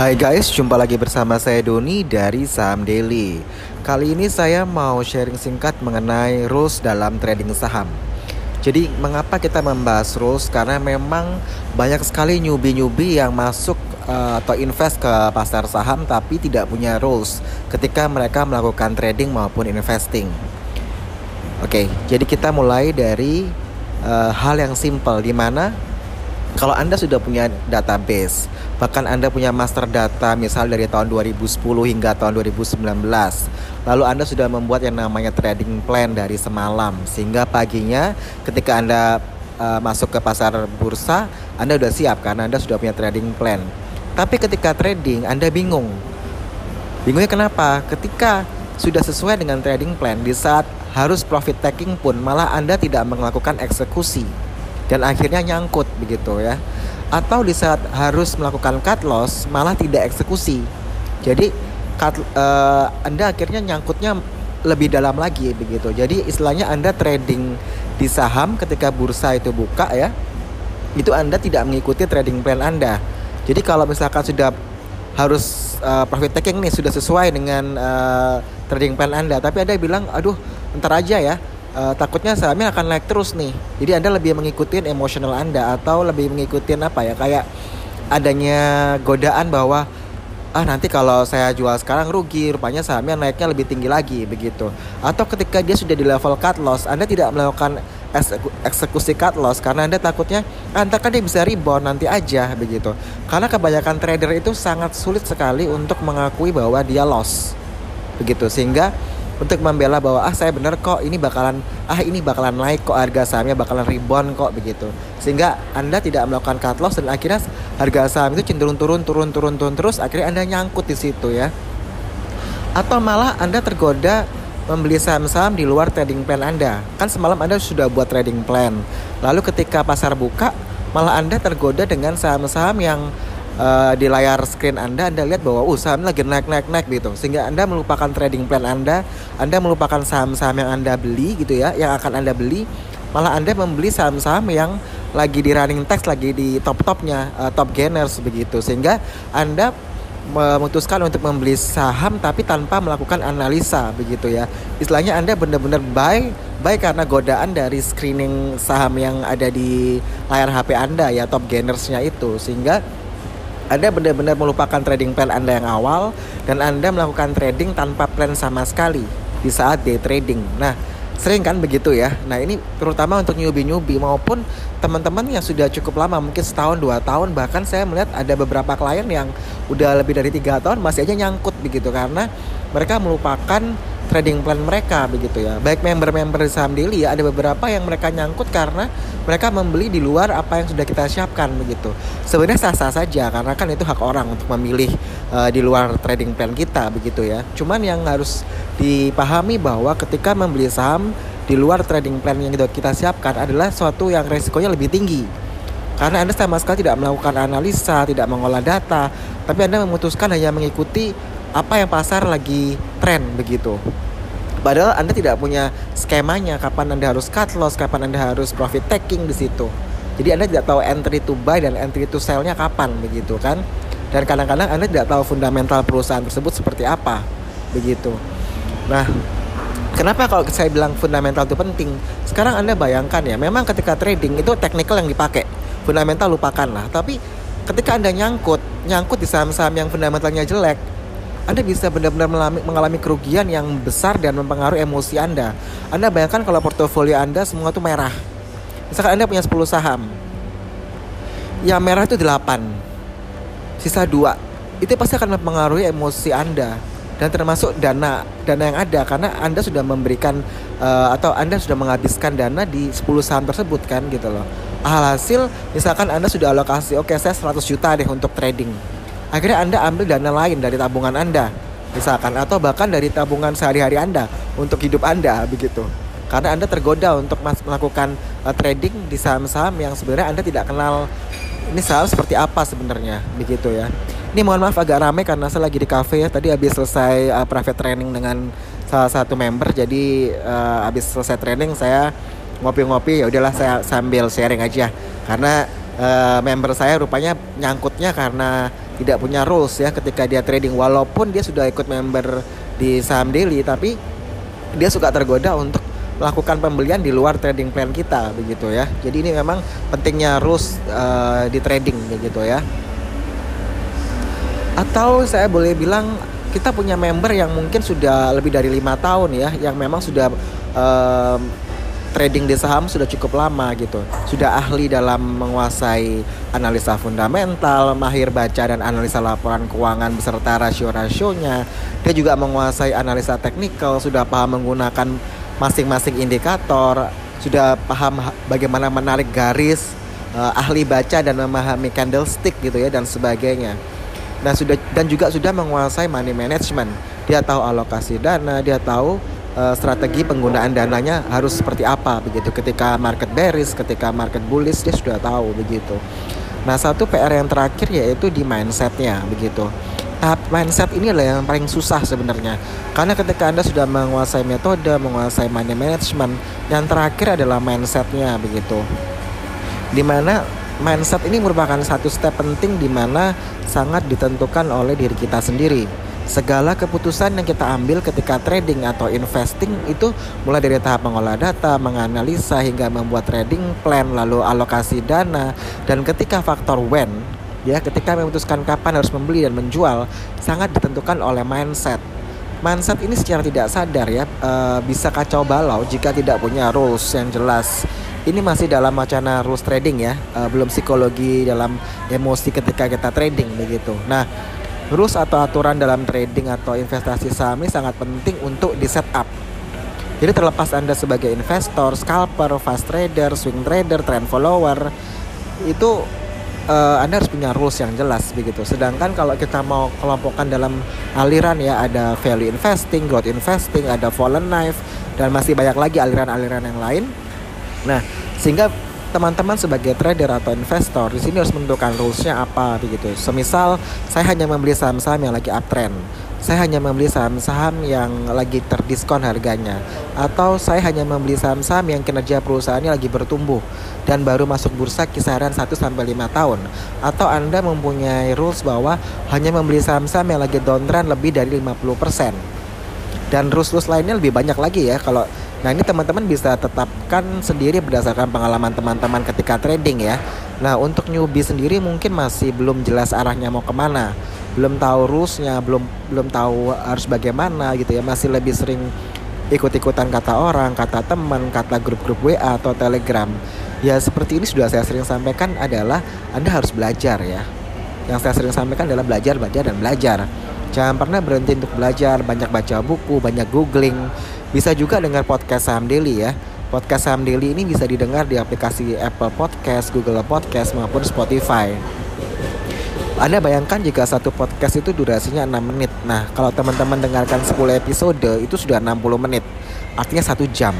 Hai guys, jumpa lagi bersama saya Doni dari Saham Daily. Kali ini saya mau sharing singkat mengenai rules dalam trading saham. Jadi mengapa kita membahas rules? Karena memang banyak sekali newbie-newbie yang masuk uh, atau invest ke pasar saham tapi tidak punya rules ketika mereka melakukan trading maupun investing. Oke, jadi kita mulai dari uh, hal yang simple di mana kalau Anda sudah punya database, bahkan Anda punya master data misal dari tahun 2010 hingga tahun 2019, lalu Anda sudah membuat yang namanya trading plan dari semalam sehingga paginya ketika Anda uh, masuk ke pasar bursa, Anda sudah siap karena Anda sudah punya trading plan. Tapi ketika trading Anda bingung. Bingungnya kenapa? Ketika sudah sesuai dengan trading plan di saat harus profit taking pun malah Anda tidak melakukan eksekusi dan akhirnya nyangkut begitu ya. Atau di saat harus melakukan cut loss malah tidak eksekusi. Jadi cut, uh, anda akhirnya nyangkutnya lebih dalam lagi begitu. Jadi istilahnya anda trading di saham ketika bursa itu buka ya itu anda tidak mengikuti trading plan anda. Jadi kalau misalkan sudah harus uh, profit taking nih sudah sesuai dengan uh, trading plan anda tapi anda bilang aduh ntar aja ya uh, takutnya sahamnya akan naik terus nih. Jadi Anda lebih mengikuti emosional Anda atau lebih mengikuti apa ya? Kayak adanya godaan bahwa ah nanti kalau saya jual sekarang rugi rupanya sahamnya naiknya lebih tinggi lagi begitu. Atau ketika dia sudah di level cut loss Anda tidak melakukan eksekusi cut loss karena Anda takutnya ah, kan dia bisa rebound nanti aja begitu. Karena kebanyakan trader itu sangat sulit sekali untuk mengakui bahwa dia loss begitu. Sehingga untuk membela bahwa ah saya benar kok ini bakalan ah ini bakalan naik kok harga sahamnya bakalan rebound kok begitu. Sehingga anda tidak melakukan cut loss dan akhirnya harga saham itu cenderung turun turun turun turun terus akhirnya anda nyangkut di situ ya. Atau malah anda tergoda membeli saham-saham di luar trading plan anda. Kan semalam anda sudah buat trading plan. Lalu ketika pasar buka malah anda tergoda dengan saham-saham yang uh, di layar screen Anda Anda lihat bahwa uh saham lagi naik naik naik gitu. Sehingga Anda melupakan trading plan Anda Anda melupakan saham-saham yang Anda beli gitu ya yang akan Anda beli. Malah Anda membeli saham-saham yang lagi di running text lagi di top-topnya uh, top gainers begitu. Sehingga Anda memutuskan untuk membeli saham tapi tanpa melakukan analisa begitu ya. Istilahnya anda benar-benar buy buy karena godaan dari screening saham yang ada di layar HP anda ya top gainersnya itu. Sehingga anda benar-benar melupakan trading plan Anda yang awal dan Anda melakukan trading tanpa plan sama sekali di saat day trading. Nah, sering kan begitu ya. Nah, ini terutama untuk newbie-newbie maupun teman-teman yang sudah cukup lama, mungkin setahun, dua tahun, bahkan saya melihat ada beberapa klien yang udah lebih dari tiga tahun masih aja nyangkut begitu karena mereka melupakan trading plan mereka begitu ya. Baik member-member saham daily ya ada beberapa yang mereka nyangkut karena mereka membeli di luar apa yang sudah kita siapkan begitu. Sebenarnya sah-sah saja karena kan itu hak orang untuk memilih uh, di luar trading plan kita begitu ya. Cuman yang harus dipahami bahwa ketika membeli saham di luar trading plan yang kita siapkan adalah suatu yang resikonya lebih tinggi. Karena Anda sama sekali tidak melakukan analisa, tidak mengolah data, tapi Anda memutuskan hanya mengikuti apa yang pasar lagi tren begitu. Padahal Anda tidak punya skemanya kapan Anda harus cut loss, kapan Anda harus profit taking di situ. Jadi Anda tidak tahu entry to buy dan entry to sell-nya kapan begitu kan. Dan kadang-kadang Anda tidak tahu fundamental perusahaan tersebut seperti apa begitu. Nah, kenapa kalau saya bilang fundamental itu penting? Sekarang Anda bayangkan ya, memang ketika trading itu technical yang dipakai. Fundamental lupakan lah. Tapi ketika Anda nyangkut, nyangkut di saham-saham yang fundamentalnya jelek, anda bisa benar-benar mengalami kerugian yang besar dan mempengaruhi emosi Anda. Anda bayangkan kalau portofolio Anda semua itu merah. Misalkan Anda punya 10 saham. Yang merah itu 8. Sisa 2. Itu pasti akan mempengaruhi emosi Anda dan termasuk dana dana yang ada karena Anda sudah memberikan uh, atau Anda sudah menghabiskan dana di 10 saham tersebut kan gitu loh. Alhasil misalkan Anda sudah alokasi oke okay, saya 100 juta deh untuk trading akhirnya Anda ambil dana lain dari tabungan Anda. Misalkan atau bahkan dari tabungan sehari-hari Anda untuk hidup Anda begitu. Karena Anda tergoda untuk melakukan uh, trading di saham-saham yang sebenarnya Anda tidak kenal ini saham seperti apa sebenarnya begitu ya. Ini mohon maaf agak ramai karena saya lagi di cafe ya. Tadi habis selesai uh, private training dengan salah satu member. Jadi uh, habis selesai training saya ngopi-ngopi ya udahlah saya sambil sharing aja. Karena uh, member saya rupanya nyangkutnya karena tidak punya rules ya ketika dia trading. Walaupun dia sudah ikut member di saham daily tapi dia suka tergoda untuk melakukan pembelian di luar trading plan kita begitu ya. Jadi ini memang pentingnya rules uh, di trading begitu ya. Atau saya boleh bilang kita punya member yang mungkin sudah lebih dari lima tahun ya yang memang sudah um, trading di saham sudah cukup lama gitu. Sudah ahli dalam menguasai analisa fundamental, mahir baca dan analisa laporan keuangan beserta rasio-rasionya. Dia juga menguasai analisa teknikal, sudah paham menggunakan masing-masing indikator, sudah paham bagaimana menarik garis, uh, ahli baca dan memahami candlestick gitu ya dan sebagainya. Dan sudah dan juga sudah menguasai money management. Dia tahu alokasi dana, dia tahu uh, strategi penggunaan dananya harus seperti apa begitu. Ketika market bearish ketika market bullish dia sudah tahu begitu. Nah satu PR yang terakhir yaitu di mindsetnya begitu. Tahap mindset ini adalah yang paling susah sebenarnya. Karena ketika anda sudah menguasai metode menguasai money management yang terakhir adalah mindsetnya begitu. Di mana mindset ini merupakan satu step penting di mana sangat ditentukan oleh diri kita sendiri segala keputusan yang kita ambil ketika trading atau investing itu mulai dari tahap mengolah data, menganalisa hingga membuat trading plan, lalu alokasi dana dan ketika faktor when ya ketika memutuskan kapan harus membeli dan menjual sangat ditentukan oleh mindset. Mindset ini secara tidak sadar ya e, bisa kacau balau jika tidak punya rules yang jelas ini masih dalam wacana rules trading ya, e, belum psikologi dalam emosi ketika kita trading begitu. Nah, rules atau aturan dalam trading atau investasi saham ini sangat penting untuk di setup. Jadi terlepas Anda sebagai investor, scalper, fast trader, swing trader, trend follower, itu uh, Anda harus punya rules yang jelas begitu. Sedangkan kalau kita mau kelompokkan dalam aliran ya ada value investing, growth investing, ada fallen knife dan masih banyak lagi aliran-aliran yang lain. Nah, sehingga teman-teman sebagai trader atau investor di sini harus menentukan rulesnya apa begitu. Semisal saya hanya membeli saham-saham yang lagi uptrend, saya hanya membeli saham-saham yang lagi terdiskon harganya, atau saya hanya membeli saham-saham yang kinerja perusahaannya lagi bertumbuh dan baru masuk bursa kisaran 1 sampai 5 tahun, atau Anda mempunyai rules bahwa hanya membeli saham-saham yang lagi downtrend lebih dari 50%. Dan rules-rules lainnya lebih banyak lagi ya kalau Nah ini teman-teman bisa tetapkan sendiri berdasarkan pengalaman teman-teman ketika trading ya. Nah untuk newbie sendiri mungkin masih belum jelas arahnya mau ke mana, belum tahu rulesnya, belum belum tahu harus bagaimana gitu ya, masih lebih sering ikut-ikutan kata orang, kata teman, kata grup-grup WA atau Telegram. Ya seperti ini sudah saya sering sampaikan adalah Anda harus belajar ya. Yang saya sering sampaikan adalah belajar, belajar dan belajar. Jangan pernah berhenti untuk belajar, banyak baca buku, banyak googling bisa juga dengar podcast Saham Daily ya. Podcast Saham Daily ini bisa didengar di aplikasi Apple Podcast, Google Podcast maupun Spotify. Anda bayangkan jika satu podcast itu durasinya 6 menit. Nah, kalau teman-teman dengarkan 10 episode itu sudah 60 menit. Artinya satu jam.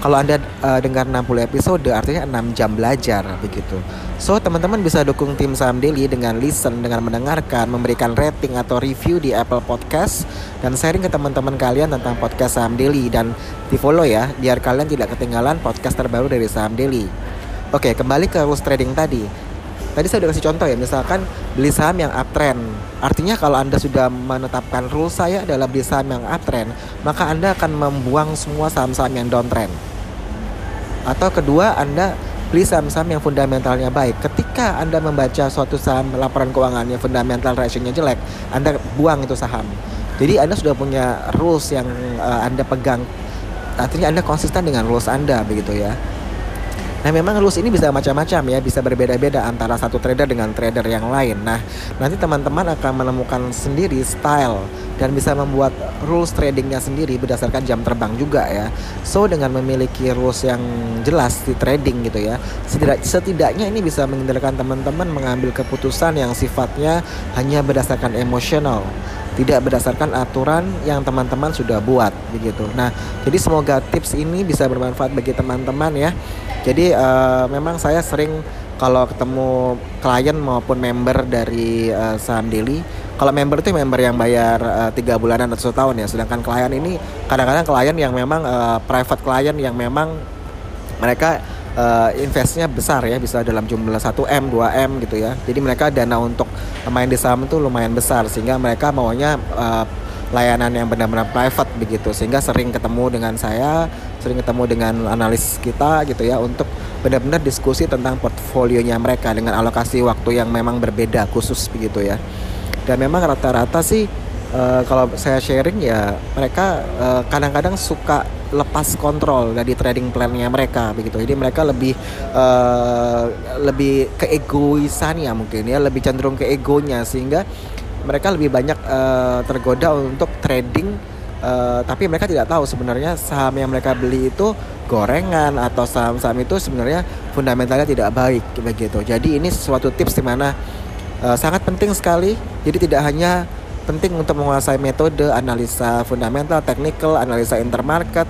Kalau Anda uh, dengar 60 episode artinya 6 jam belajar begitu. So, teman-teman bisa dukung tim Saham Daily dengan listen, dengan mendengarkan, memberikan rating atau review di Apple Podcast dan sharing ke teman-teman kalian tentang podcast Saham Daily dan di-follow ya biar kalian tidak ketinggalan podcast terbaru dari Saham Daily. Oke, kembali ke rules trading tadi. Tadi saya udah kasih contoh ya, misalkan beli saham yang uptrend. Artinya kalau Anda sudah menetapkan rule saya adalah beli saham yang uptrend, maka Anda akan membuang semua saham-saham yang downtrend. Atau kedua, Anda beli saham-saham yang fundamentalnya baik. Ketika Anda membaca suatu saham laporan keuangannya fundamental ratio-nya jelek, Anda buang itu saham. Jadi Anda sudah punya rules yang uh, Anda pegang. Artinya Anda konsisten dengan rules Anda begitu ya. Nah memang rules ini bisa macam-macam ya, bisa berbeda-beda antara satu trader dengan trader yang lain. Nah nanti teman-teman akan menemukan sendiri style dan bisa membuat rules tradingnya sendiri berdasarkan jam terbang juga ya. So dengan memiliki rules yang jelas di trading gitu ya, setidak, setidaknya ini bisa menghindarkan teman-teman mengambil keputusan yang sifatnya hanya berdasarkan emosional tidak berdasarkan aturan yang teman-teman sudah buat begitu. Nah, jadi semoga tips ini bisa bermanfaat bagi teman-teman ya. Jadi uh, memang saya sering kalau ketemu klien maupun member dari uh, saham daily kalau member itu member yang bayar eh, tiga uh, bulanan atau satu tahun ya sedangkan klien ini kadang-kadang klien yang memang uh, private klien yang memang mereka uh, investnya besar ya bisa dalam jumlah 1 m 2 m gitu ya. Jadi mereka dana untuk main di saham itu lumayan besar sehingga mereka maunya uh, layanan yang benar-benar private begitu. Sehingga sering ketemu dengan saya sering ketemu dengan analis kita gitu ya untuk benar-benar diskusi tentang portfolionya mereka dengan alokasi waktu yang memang berbeda khusus begitu ya. Dan memang rata-rata sih uh, kalau saya sharing ya mereka kadang kadang-kadang suka lepas kontrol dari trading plannya mereka begitu jadi mereka lebih uh, lebih keegoisan ya mungkin ya lebih cenderung ke egonya sehingga mereka lebih banyak uh, tergoda untuk trading uh, tapi mereka tidak tahu sebenarnya saham yang mereka beli itu gorengan atau saham-saham itu sebenarnya fundamentalnya tidak baik begitu. Jadi ini suatu tips di mana uh, sangat penting sekali. Jadi tidak hanya penting untuk menguasai metode analisa fundamental, technical, analisa intermarket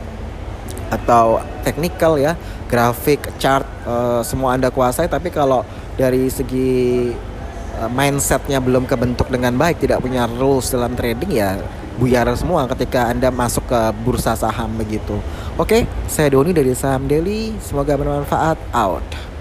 atau technical ya, grafik, chart uh, semua Anda kuasai. Tapi kalau dari segi Eh, mindsetnya belum kebentuk dengan baik tidak punya rules dalam trading ya buyar semua ketika anda masuk ke bursa saham begitu. Oke saya Doni dari saham Daily. Semoga bermanfaat. Out